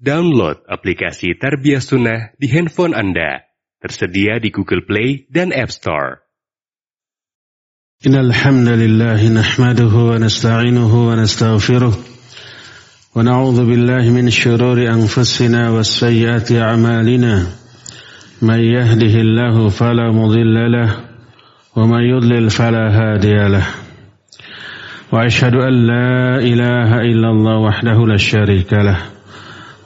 Download aplikasi Tarbiyah Sunnah di handphone Anda. Tersedia di Google Play dan App Store. Innal hamdalillah wa nasta'inuhu wa nastaghfiruh wa na'udzu billahi min syururi anfusina wa sayyiati a'malina may yahdihillahu fala mudhillalah wa may yudlil fala wa asyhadu an la ilaha illallah wahdahu la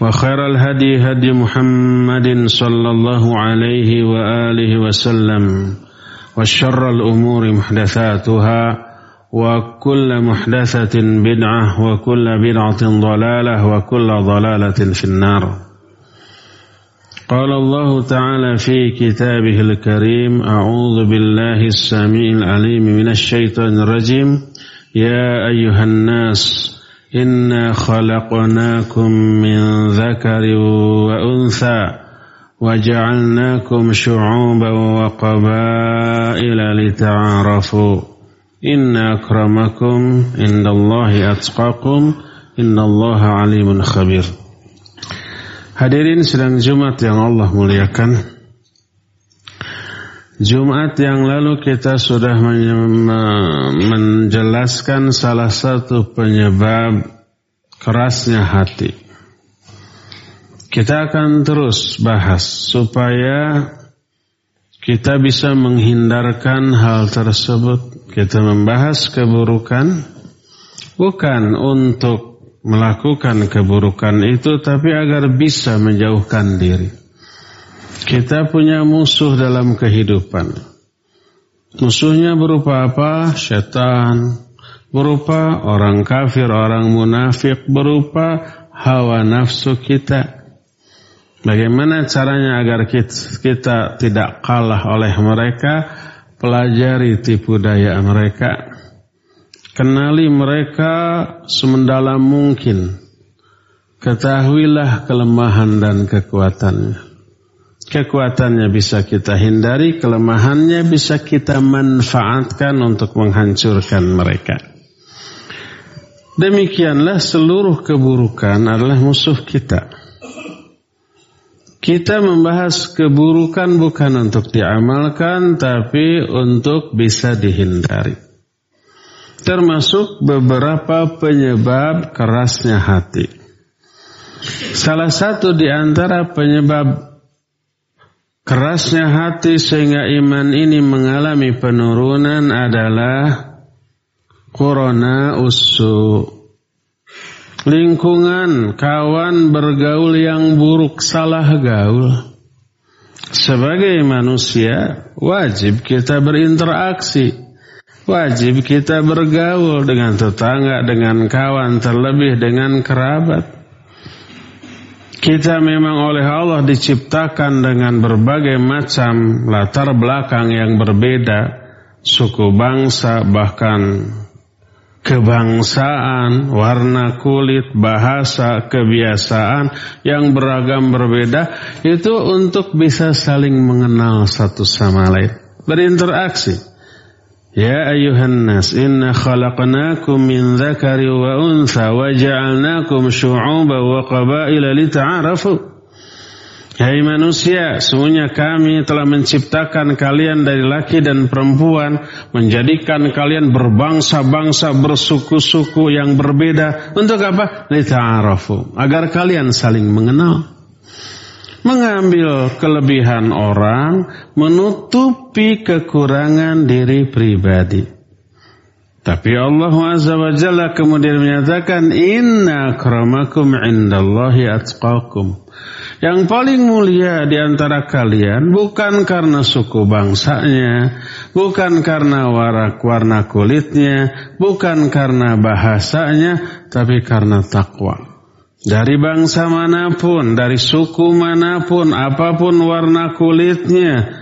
وخير الهدي هدي محمد صلى الله عليه وآله وسلم وشر الأمور محدثاتها وكل محدثة بدعة وكل بدعة ضلالة وكل ضلالة في النار. قال الله تعالى في كتابه الكريم أعوذ بالله السميع العليم من الشيطان الرجيم. يا أيها الناس إنا خلقناكم من ذكر وأنثى وجعلناكم شعوبا وقبائل لتعارفوا إن أكرمكم عند الله أتقاكم إن الله عليم خبير. Hadirin sedang Jumat yang Allah muliakan. Jumat yang lalu kita sudah menjelaskan salah satu penyebab kerasnya hati. Kita akan terus bahas supaya kita bisa menghindarkan hal tersebut. Kita membahas keburukan bukan untuk melakukan keburukan itu tapi agar bisa menjauhkan diri. Kita punya musuh dalam kehidupan. Musuhnya berupa apa? Setan. Berupa orang kafir, orang munafik. Berupa hawa nafsu kita. Bagaimana caranya agar kita, kita tidak kalah oleh mereka? Pelajari tipu daya mereka. Kenali mereka semendalam mungkin. Ketahuilah kelemahan dan kekuatannya. Kekuatannya bisa kita hindari, kelemahannya bisa kita manfaatkan untuk menghancurkan mereka. Demikianlah seluruh keburukan adalah musuh kita. Kita membahas keburukan bukan untuk diamalkan, tapi untuk bisa dihindari. Termasuk beberapa penyebab kerasnya hati. Salah satu di antara penyebab kerasnya hati sehingga iman ini mengalami penurunan adalah corona usu. Lingkungan, kawan bergaul yang buruk, salah gaul. Sebagai manusia, wajib kita berinteraksi. Wajib kita bergaul dengan tetangga, dengan kawan, terlebih dengan kerabat. Kita memang oleh Allah diciptakan dengan berbagai macam latar belakang yang berbeda, suku bangsa, bahkan kebangsaan, warna kulit, bahasa, kebiasaan yang beragam berbeda. Itu untuk bisa saling mengenal satu sama lain, berinteraksi. Inna khalaqnakum min dzakari wa untha wa ja'alnakum syu'uban wa qabaila lita'arafu Hai manusia, sungguhnya kami telah menciptakan kalian dari laki dan perempuan, menjadikan kalian berbangsa-bangsa, bersuku-suku yang berbeda. Untuk apa? Lita'arafu. Agar kalian saling mengenal. Mengambil kelebihan orang, menutupi kekurangan diri pribadi. Tapi Allah Azza wa kemudian menyatakan inna akramakum indallahi atqakum. Yang paling mulia di antara kalian bukan karena suku bangsanya, bukan karena warak warna kulitnya, bukan karena bahasanya, tapi karena takwa. Dari bangsa mana pun, dari suku mana pun, apa pun warna kulitnya,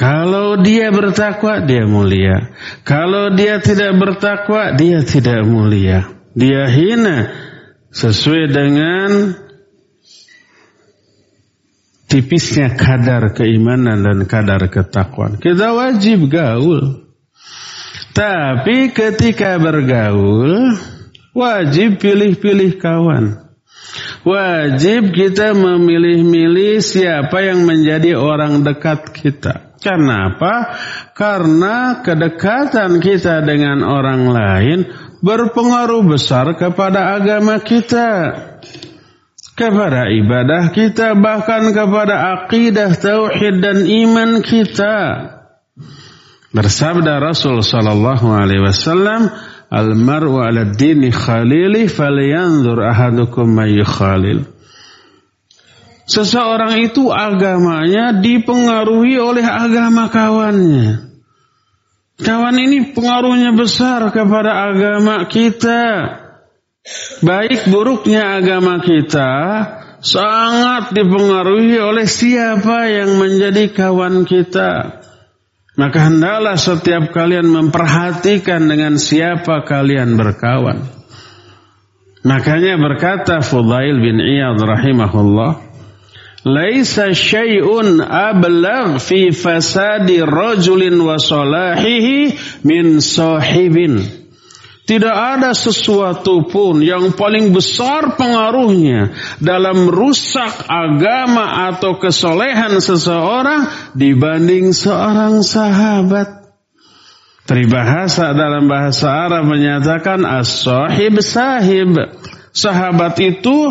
kalau dia bertakwa, dia mulia. Kalau dia tidak bertakwa, dia tidak mulia. Dia hina sesuai dengan tipisnya kadar keimanan dan kadar ketakwaan. Kita wajib gaul. Tapi ketika bergaul, Wajib pilih-pilih kawan. Wajib kita memilih-milih siapa yang menjadi orang dekat kita. Kenapa? Karena kedekatan kita dengan orang lain berpengaruh besar kepada agama kita. Kepada ibadah kita, bahkan kepada akidah, tauhid dan iman kita. Bersabda Rasul sallallahu alaihi wasallam, Al-mar'u ala dini khalili falyanzur ahadukum khalil. Seseorang itu agamanya dipengaruhi oleh agama kawannya. Kawan ini pengaruhnya besar kepada agama kita. Baik buruknya agama kita sangat dipengaruhi oleh siapa yang menjadi kawan kita. Maka hendaklah setiap kalian memperhatikan dengan siapa kalian berkawan. Makanya berkata Fudail bin Iyad rahimahullah, Laisa syai'un ablagh fi fasadi rajulin wa salahihi min sahibin. Tidak ada sesuatu pun yang paling besar pengaruhnya dalam rusak agama atau kesolehan seseorang dibanding seorang sahabat. Peribahasa dalam bahasa Arab menyatakan as-sahib sahib. Sahabat itu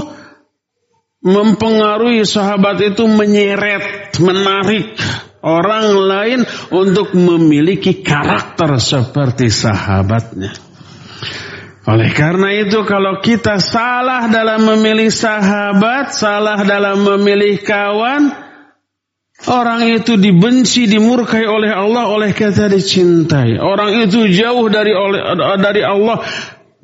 mempengaruhi, sahabat itu menyeret, menarik orang lain untuk memiliki karakter seperti sahabatnya. Oleh karena itu kalau kita salah dalam memilih sahabat, salah dalam memilih kawan, orang itu dibenci, dimurkai oleh Allah, oleh kata dicintai. Orang itu jauh dari dari Allah,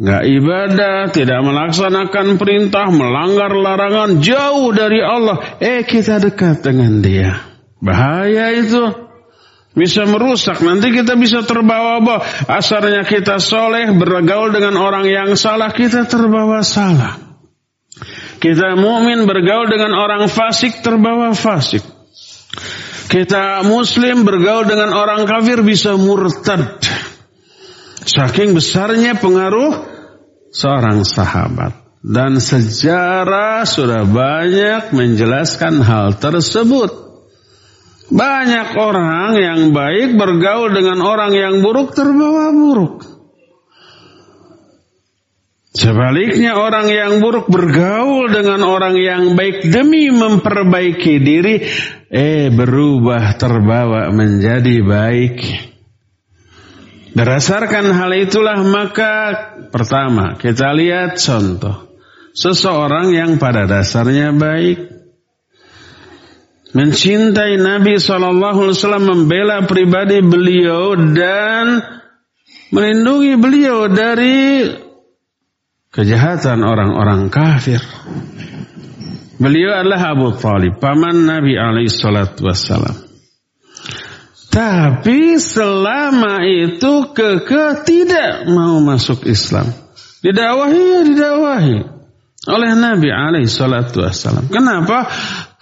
nggak ibadah, tidak melaksanakan perintah, melanggar larangan, jauh dari Allah. Eh kita dekat dengan dia. Bahaya itu. Bisa merusak, nanti kita bisa terbawa-bawa. Asalnya kita soleh, bergaul dengan orang yang salah, kita terbawa salah. Kita mukmin bergaul dengan orang fasik, terbawa fasik. Kita muslim bergaul dengan orang kafir bisa murtad. Saking besarnya pengaruh seorang sahabat. Dan sejarah sudah banyak menjelaskan hal tersebut. Banyak orang yang baik bergaul dengan orang yang buruk terbawa buruk. Sebaliknya orang yang buruk bergaul dengan orang yang baik demi memperbaiki diri, eh berubah terbawa menjadi baik. Berdasarkan hal itulah maka pertama kita lihat contoh. Seseorang yang pada dasarnya baik mencintai Nabi SAW membela pribadi beliau dan melindungi beliau dari kejahatan orang-orang kafir. Beliau adalah Abu Talib, paman Nabi SAW. Tapi selama itu keke tidak mau masuk Islam. Didakwahi ya didakwahi oleh Nabi SAW. Kenapa?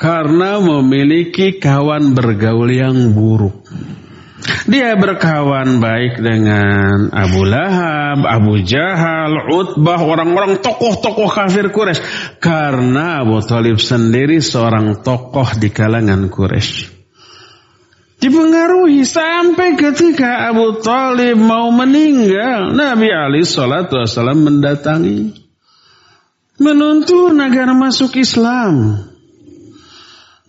Karena memiliki kawan bergaul yang buruk. Dia berkawan baik dengan Abu Lahab, Abu Jahal, Utbah, orang-orang tokoh-tokoh kafir Quraisy. Karena Abu Talib sendiri seorang tokoh di kalangan Quraisy. Dipengaruhi sampai ketika Abu Talib mau meninggal, Nabi Ali Shallallahu Wasallam mendatangi, menuntun agar masuk Islam.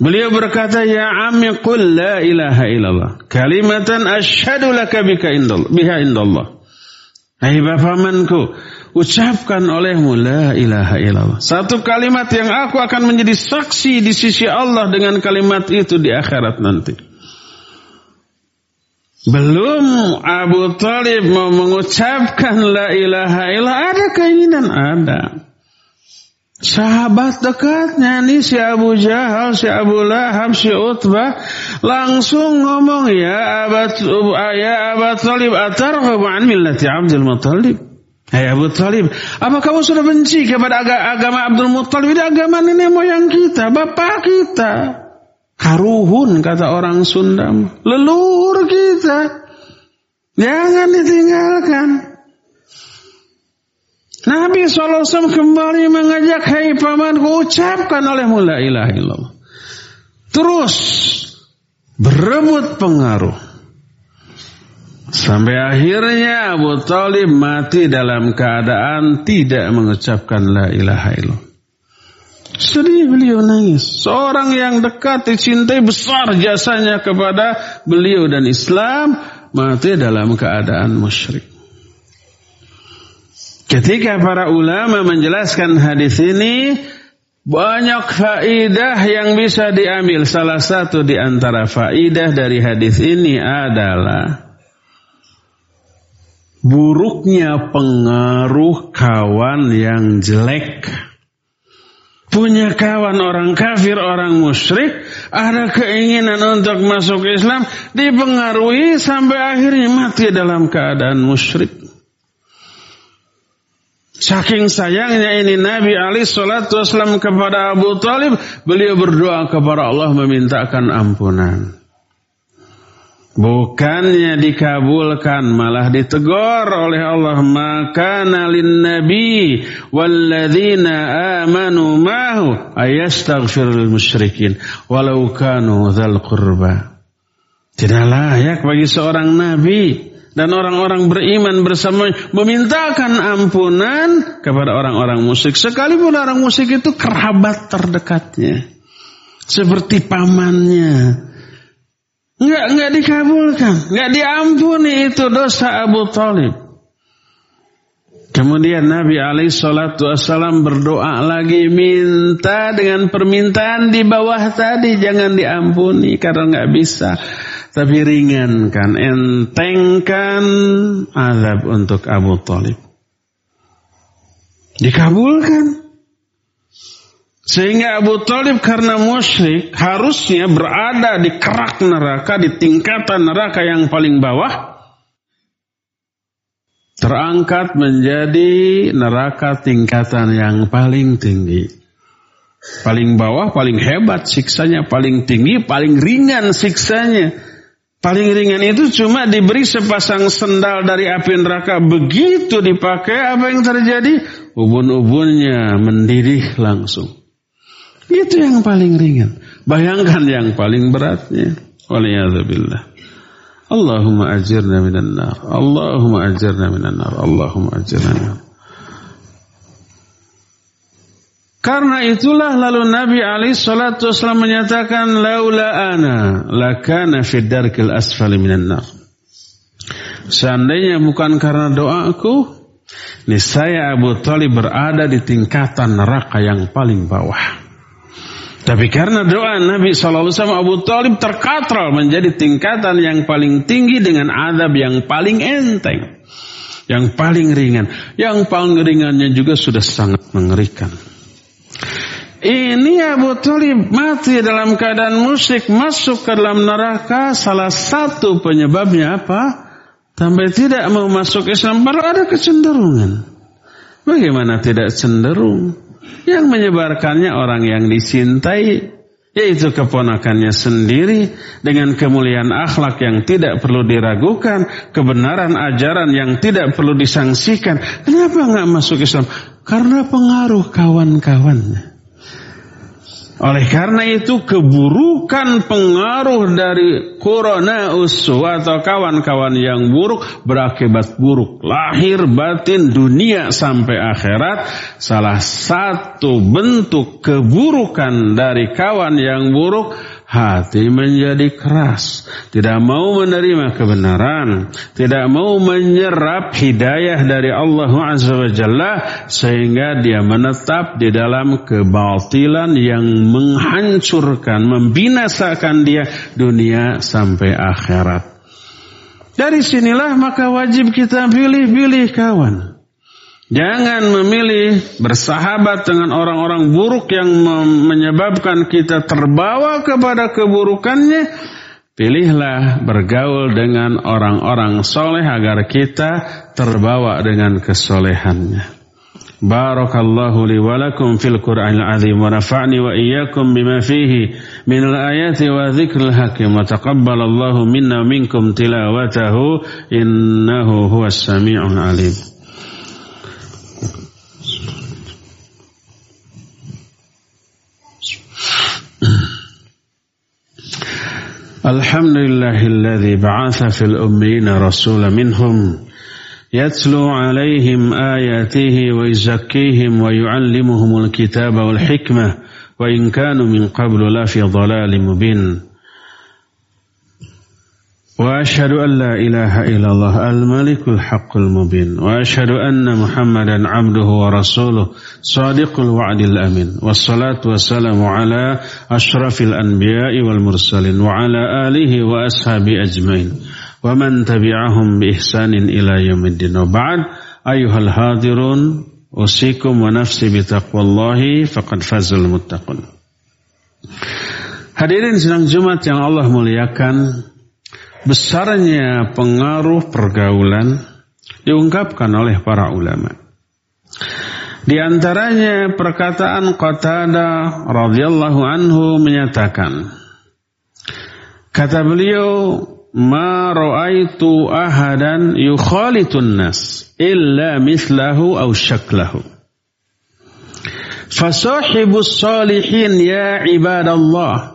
Beliau berkata, Ya ammi qul la ilaha illallah. Kalimatan asyhadu laka bika indallah, biha indallah. Hai bapamanku, ucapkan olehmu la ilaha illallah. Satu kalimat yang aku akan menjadi saksi di sisi Allah dengan kalimat itu di akhirat nanti. Belum Abu Talib mau mengucapkan la ilaha illallah, ada keinginan, ada. Sahabat dekatnya nih si Abu Jahal, si Abu Lahab, si Utbah langsung ngomong ya Abu ya Abu Talib atarghabu an millati Abdul Muttalib. Hai Abu Talib, apa kamu sudah benci kepada agama Abdul Muttalib? Ini agama nenek moyang kita, bapak kita. Karuhun kata orang Sunda, leluhur kita. Jangan ditinggalkan. Nabi SAW kembali mengajak hai pamanku ucapkan oleh mula ilah illallah. Terus berebut pengaruh. Sampai akhirnya Abu Talib mati dalam keadaan tidak mengucapkan la ilaha illallah. Sedih beliau nangis. Seorang yang dekat dicintai besar jasanya kepada beliau dan Islam mati dalam keadaan musyrik. Ketika para ulama menjelaskan hadis ini, banyak faidah yang bisa diambil. Salah satu di antara faidah dari hadis ini adalah buruknya pengaruh kawan yang jelek. Punya kawan orang kafir, orang musyrik, ada keinginan untuk masuk Islam, dipengaruhi sampai akhirnya mati dalam keadaan musyrik. Saking sayangnya ini Nabi Ali Shallallahu Wasallam kepada Abu Talib, beliau berdoa kepada Allah memintakan ampunan. Bukannya dikabulkan, malah ditegur oleh Allah. Maka nalin Nabi walladzina amanu mahu ayastaghfirul musyrikin walau kanu dzal qurba. Tidak layak bagi seorang nabi dan orang-orang beriman bersama memintakan ampunan kepada orang-orang musyrik. Sekalipun orang musyrik itu kerabat terdekatnya. Seperti pamannya. Nggak nggak dikabulkan. Nggak diampuni itu dosa Abu Talib. Kemudian Nabi alaihi salatu wassalam berdoa lagi minta dengan permintaan di bawah tadi jangan diampuni karena nggak bisa tapi ringankan, entengkan azab untuk Abu Talib. Dikabulkan. Sehingga Abu Talib karena musyrik harusnya berada di kerak neraka, di tingkatan neraka yang paling bawah. Terangkat menjadi neraka tingkatan yang paling tinggi. Paling bawah, paling hebat siksanya, paling tinggi, paling ringan siksanya. Paling ringan itu cuma diberi sepasang sendal dari api neraka. Begitu dipakai apa yang terjadi? Ubun-ubunnya mendidih langsung. Itu yang paling ringan. Bayangkan yang paling beratnya. Waliyahzubillah. Allahumma ajirna minan nar. Allahumma ajirna minan nar. Allahumma ajirna minan nar. Karena itulah lalu Nabi Ali Shallallahu Wasallam menyatakan laula ana lakana fid darkil asfali minan nar. Seandainya bukan karena doaku, niscaya Abu Talib berada di tingkatan neraka yang paling bawah. Tapi karena doa Nabi SAW Abu Talib terkatral menjadi tingkatan yang paling tinggi dengan adab yang paling enteng. Yang paling ringan. Yang paling ringannya juga sudah sangat mengerikan. Ini Abu Talib mati dalam keadaan musyrik masuk ke dalam neraka. Salah satu penyebabnya apa? Sampai tidak mau masuk Islam. Baru ada kecenderungan. Bagaimana tidak cenderung? Yang menyebarkannya orang yang dicintai. Yaitu keponakannya sendiri. Dengan kemuliaan akhlak yang tidak perlu diragukan. Kebenaran ajaran yang tidak perlu disangsikan. Kenapa nggak masuk Islam? Karena pengaruh kawan-kawannya. Oleh karena itu keburukan pengaruh dari corona usu atau kawan-kawan yang buruk berakibat buruk. Lahir batin dunia sampai akhirat. Salah satu bentuk keburukan dari kawan yang buruk hati menjadi keras, tidak mau menerima kebenaran, tidak mau menyerap hidayah dari Allah Azza wa sehingga dia menetap di dalam kebatilan yang menghancurkan, membinasakan dia dunia sampai akhirat. Dari sinilah maka wajib kita pilih-pilih kawan. Jangan memilih bersahabat dengan orang-orang buruk yang menyebabkan kita terbawa kepada keburukannya. Pilihlah bergaul dengan orang-orang soleh agar kita terbawa dengan kesolehannya. Barakallahu li wa lakum fil Qur'anil azim wa nafa'ni wa iyyakum bima fihi min al-ayati wa dzikril hakim wa taqabbalallahu minna minkum tilawatahu innahu huwas samiul alim. الحمد لله الذي بعث في الأمين رسولا منهم يتلو عليهم آياته ويزكيهم ويعلمهم الكتاب والحكمة وإن كانوا من قبل لفي ضلال مبين. واشهد ان لا اله الا الله الملك الحق المبين واشهد ان محمدا عبده ورسوله صادق الوعد الامين والصلاه والسلام على اشرف الانبياء والمرسلين وعلى اله واصحابه اجمعين ومن تبعهم باحسان الى يوم الدين وبعد ايها الحاضرون اوصيكم ونفسي بتقوى الله فقد فاز المتقون Hadirin sidang Jumat yang Allah muliakan, besarnya pengaruh pergaulan diungkapkan oleh para ulama. Di antaranya perkataan Qatada radhiyallahu anhu menyatakan kata beliau ma ra'aitu ahadan yukhalitun nas illa mislahu aw syaklahu fasahibus salihin ya ibadallah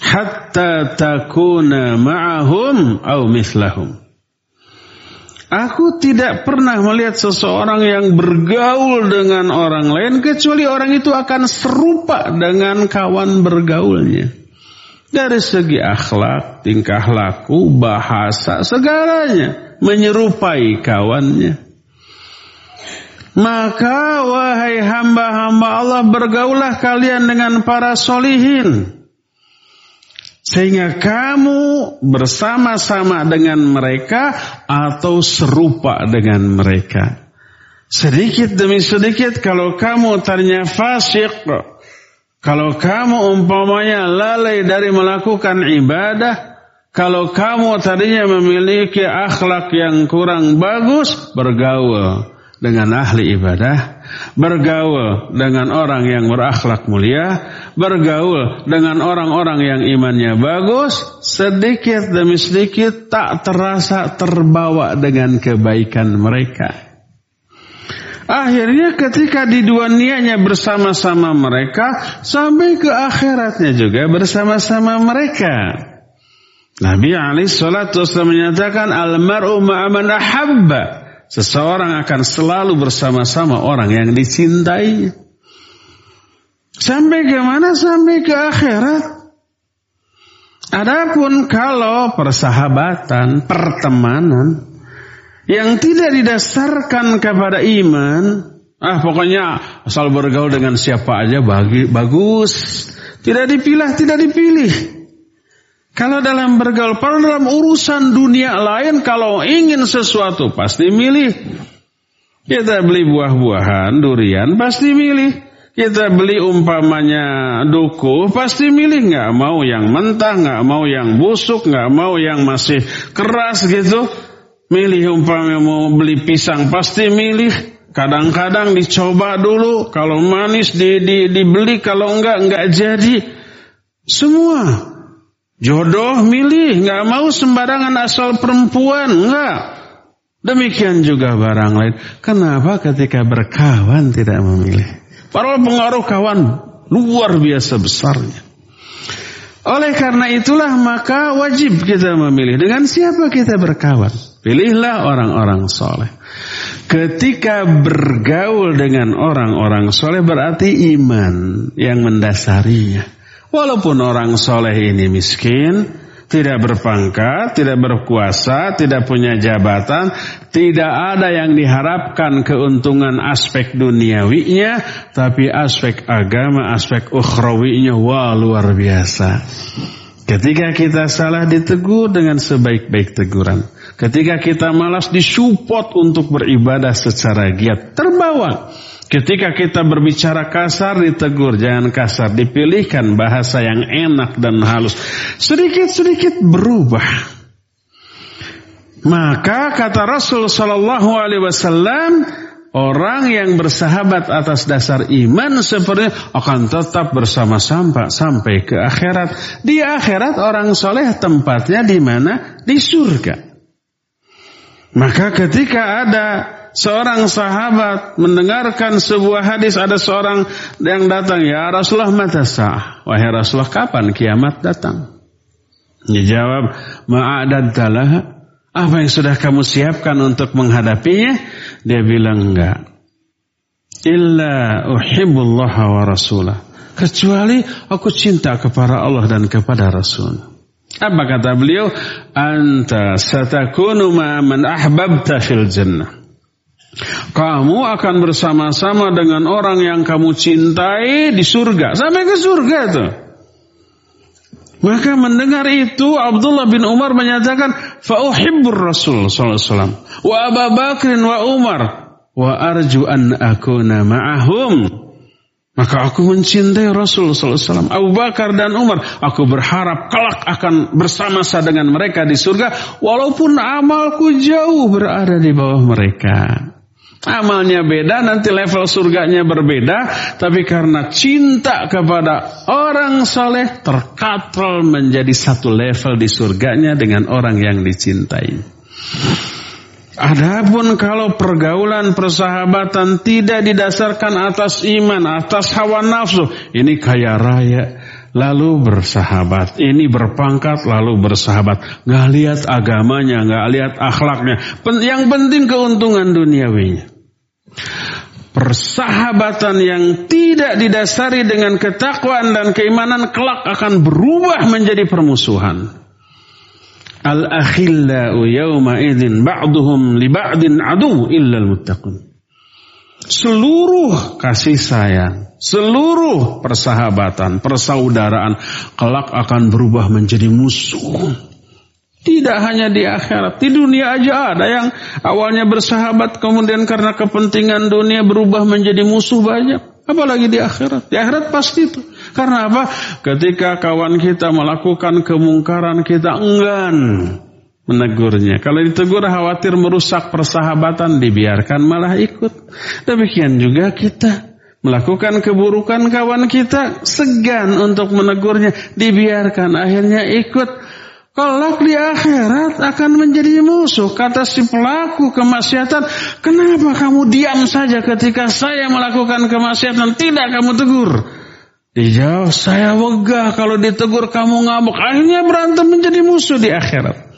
hatta takuna ma'ahum au mislahum. Aku tidak pernah melihat seseorang yang bergaul dengan orang lain kecuali orang itu akan serupa dengan kawan bergaulnya. Dari segi akhlak, tingkah laku, bahasa, segalanya menyerupai kawannya. Maka wahai hamba-hamba Allah bergaulah kalian dengan para solihin sehingga kamu bersama-sama dengan mereka atau serupa dengan mereka. Sedikit demi sedikit kalau kamu ternyata fasik, kalau kamu umpamanya lalai dari melakukan ibadah, kalau kamu tadinya memiliki akhlak yang kurang bagus, bergaul dengan ahli ibadah, bergaul dengan orang yang berakhlak mulia, bergaul dengan orang-orang yang imannya bagus, sedikit demi sedikit tak terasa terbawa dengan kebaikan mereka. Akhirnya ketika di dunianya bersama-sama mereka, sampai ke akhiratnya juga bersama-sama mereka. Nabi Ali Shallallahu menyatakan almaru ma'aman ahabba. Seseorang akan selalu bersama-sama orang yang dicintai. Sampai ke mana? Sampai ke akhirat. Adapun kalau persahabatan, pertemanan yang tidak didasarkan kepada iman, ah pokoknya asal bergaul dengan siapa aja bagi, bagus. Tidak dipilah, tidak dipilih. Kalau dalam bergaul, kalau dalam urusan dunia lain, kalau ingin sesuatu pasti milih. Kita beli buah-buahan, durian pasti milih. Kita beli umpamanya duku, pasti milih nggak mau yang mentah, nggak mau yang busuk, nggak mau yang masih keras gitu. Milih umpamanya mau beli pisang, pasti milih. Kadang-kadang dicoba dulu, kalau manis di, di, dibeli, kalau enggak enggak jadi. Semua jodoh milih, nggak mau sembarangan asal perempuan, enggak. Demikian juga barang lain. Kenapa ketika berkawan tidak memilih? Para pengaruh kawan luar biasa besarnya. Oleh karena itulah maka wajib kita memilih dengan siapa kita berkawan. Pilihlah orang-orang soleh. Ketika bergaul dengan orang-orang soleh berarti iman yang mendasarinya. Walaupun orang soleh ini miskin, tidak berpangkat, tidak berkuasa, tidak punya jabatan, tidak ada yang diharapkan keuntungan aspek duniawinya, tapi aspek agama, aspek ukhrawinya, wah luar biasa. Ketika kita salah ditegur dengan sebaik-baik teguran. Ketika kita malas disupport untuk beribadah secara giat, terbawa. Ketika kita berbicara kasar ditegur, jangan kasar, dipilihkan bahasa yang enak dan halus. Sedikit-sedikit berubah. Maka kata Rasul Shallallahu Alaihi Wasallam, orang yang bersahabat atas dasar iman seperti akan tetap bersama-sama sampai ke akhirat. Di akhirat orang soleh tempatnya di mana? Di surga. Maka ketika ada seorang sahabat mendengarkan sebuah hadis ada seorang yang datang ya Rasulullah mata sah? Wahai Rasulullah kapan kiamat datang? Dia jawab ma'adadtalah apa yang sudah kamu siapkan untuk menghadapinya? Dia bilang enggak. Illa uhibbullah wa rasulah. Kecuali aku cinta kepada Allah dan kepada Rasul apa kata beliau anta satakunu ma man ahbabta fil jannah kamu akan bersama-sama dengan orang yang kamu cintai di surga. Sampai ke surga tuh. Maka mendengar itu Abdullah bin Umar menyatakan fauhibbur Rasul sallallahu alaihi wasallam wa Abu Bakr wa Umar wa arju an akuna ma'ahum. Maka aku mencintai Rasul wasallam, Abu Bakar dan Umar. Aku berharap kelak akan bersama-sama dengan mereka di surga walaupun amalku jauh berada di bawah mereka. Amalnya beda, nanti level surganya berbeda, tapi karena cinta kepada orang soleh terkatrol menjadi satu level di surganya dengan orang yang dicintai. Adapun kalau pergaulan persahabatan tidak didasarkan atas iman, atas hawa nafsu, ini kaya raya, lalu bersahabat. Ini berpangkat lalu bersahabat. Gak lihat agamanya, gak lihat akhlaknya. Yang penting keuntungan duniawinya. Persahabatan yang tidak didasari dengan ketakwaan dan keimanan kelak akan berubah menjadi permusuhan. Al-akhillau yawma idzin ba'duhum li ba'din adu illa al-muttaqun. Seluruh kasih sayang, seluruh persahabatan, persaudaraan kelak akan berubah menjadi musuh. Tidak hanya di akhirat, di dunia aja ada yang awalnya bersahabat kemudian karena kepentingan dunia berubah menjadi musuh banyak. Apalagi di akhirat. Di akhirat pasti itu. Karena apa? Ketika kawan kita melakukan kemungkaran kita enggan menegurnya. Kalau ditegur khawatir merusak persahabatan dibiarkan malah ikut. Demikian juga kita melakukan keburukan kawan kita segan untuk menegurnya dibiarkan akhirnya ikut Kelak di akhirat akan menjadi musuh. Kata si pelaku kemaksiatan, kenapa kamu diam saja ketika saya melakukan kemaksiatan? Tidak kamu tegur. Dijawab, saya wegah kalau ditegur kamu ngamuk. Akhirnya berantem menjadi musuh di akhirat.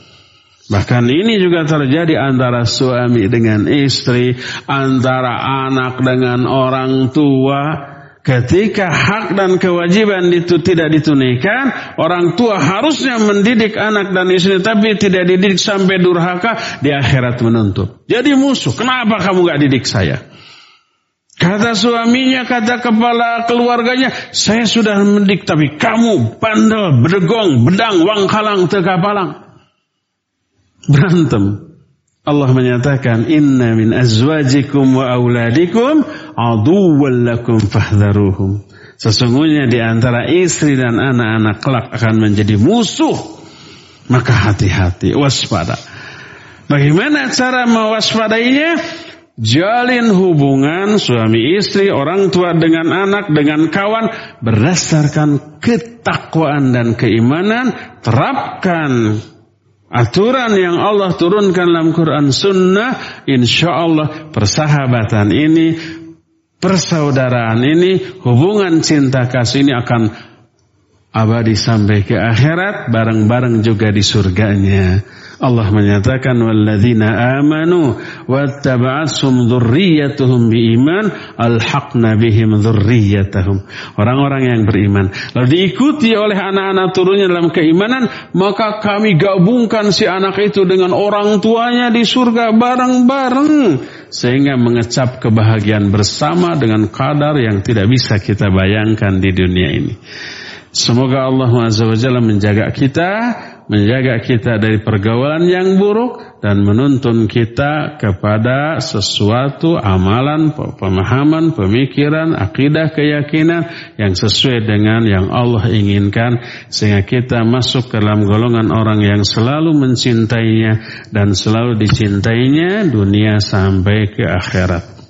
Bahkan ini juga terjadi antara suami dengan istri, antara anak dengan orang tua, Ketika hak dan kewajiban itu tidak ditunaikan, orang tua harusnya mendidik anak dan istri, tapi tidak dididik sampai durhaka, di akhirat menuntut. Jadi musuh, kenapa kamu gak didik saya? Kata suaminya, kata kepala keluarganya, saya sudah mendidik, tapi kamu bandel, berdegong, bedang, wangkalang, tekapalang. Berantem. Allah menyatakan inna min azwajikum wa auladikum aduwwan lakum. Sesungguhnya di antara istri dan anak-anak kelak akan menjadi musuh. Maka hati-hati, waspada. Bagaimana cara mewaspadainya? Jalin hubungan suami istri, orang tua dengan anak, dengan kawan berdasarkan ketakwaan dan keimanan. Terapkan aturan yang Allah turunkan dalam Quran Sunnah, insya Allah persahabatan ini persaudaraan ini, hubungan cinta kasih ini akan abadi sampai ke akhirat bareng-bareng juga di surganya. Allah menyatakan walladzina amanu wattaba'athum dzurriyyatuhum biiman alhaqna bihim dzurriyyatahum. Orang-orang yang beriman lalu diikuti oleh anak-anak turunnya dalam keimanan, maka kami gabungkan si anak itu dengan orang tuanya di surga bareng-bareng sehingga mengecap kebahagiaan bersama dengan kadar yang tidak bisa kita bayangkan di dunia ini. Semoga Allah Azza wa Jalla menjaga kita, menjaga kita dari pergaulan yang buruk dan menuntun kita kepada sesuatu amalan, pemahaman, pemikiran, akidah, keyakinan yang sesuai dengan yang Allah inginkan sehingga kita masuk ke dalam golongan orang yang selalu mencintainya dan selalu dicintainya dunia sampai ke akhirat.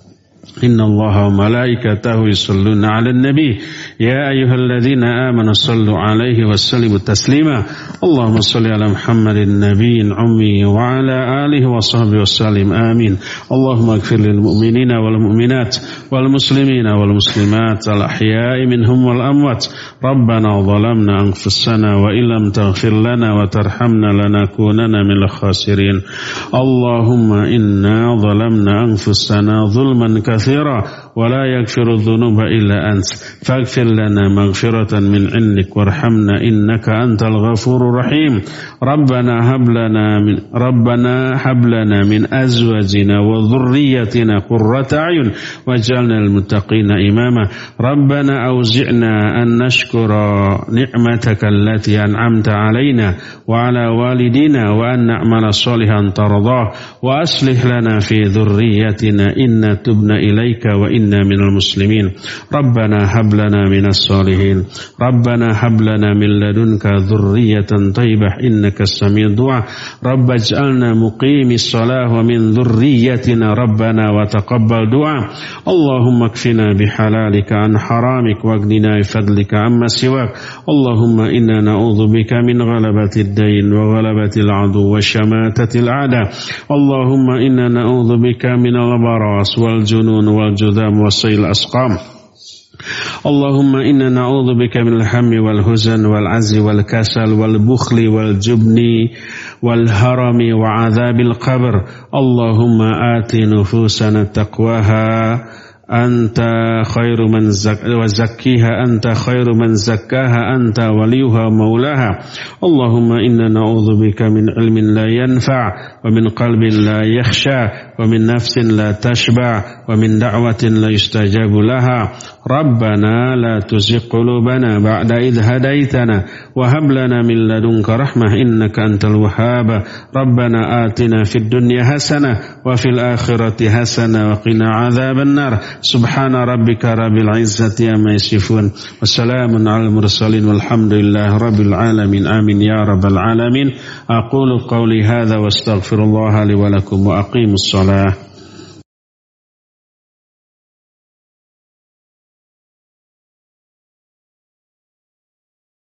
إن الله وملائكته يصلون على النبي. يا أيها الذين آمنوا صلوا عليه وسلموا تسليما. اللهم صل على محمد النبي العمي وعلى آله وصحبه وسلم. آمين. اللهم اغفر للمؤمنين والمؤمنات والمسلمين والمسلمات الأحياء منهم والأموات. ربنا ظلمنا أنفسنا وإن لم تغفر لنا وترحمنا لنكونن من الخاسرين. اللهم إنا ظلمنا أنفسنا ظلما كثيرا ولا يغفر الذنوب إلا أنت. فاغفر لنا مغفرة من عندك وارحمنا إنك أنت الغفور الرحيم. ربنا هب لنا من ربنا هب لنا من أزواجنا وذريتنا قرة أعين واجعلنا المتقين إماما. ربنا أوزعنا أن نشكر نعمتك التي أنعمت علينا وعلى والدينا وأن نعمل صالحا ترضاه. وأصلح لنا في ذريتنا إن تبنا ilaika wa inna minal muslimin rabbana hablana minas salihin rabbana hablana min ladunka dhurriyatan taibah innaka samid du'a rabba ij'alna muqimis salah wa min dhurriyatina rabbana wa taqabbal du'a Allahumma kfina bihalalika an haramik wagnina bifadlika amma siwak Allahumma inna na'udhu bika min ghalabati ad-dain wa ghalabati al-'adu wa shamatati al-'ada Allahumma inna na'udhu bika min al-baras wal junud والجنون والجذام وصيل الأسقام. اللهم إنا نعوذ بك من الهم والهزن والعز والكسل والبخل والجبن والهرم وعذاب القبر. اللهم آت نفوسنا تقواها. أنت خير من زك وزكيها. أنت خير من زكاها. أنت وليها مولاها. اللهم إنا نعوذ بك من علم لا ينفع ومن قلب لا يخشى. ومن نفس لا تشبع ومن دعوة لا يستجاب لها. ربنا لا تزغ قلوبنا بعد إذ هديتنا وهب لنا من لدنك رحمة إنك أنت الوهاب. ربنا آتنا في الدنيا حسنة وفي الآخرة حسنة وقنا عذاب النار. سبحان ربك رب العزة أما يصفون وسلام على المرسلين والحمد لله رب العالمين. آمين يا رب العالمين. أقول قولي هذا واستغفر الله لي ولكم وأقيم الصلاة. 来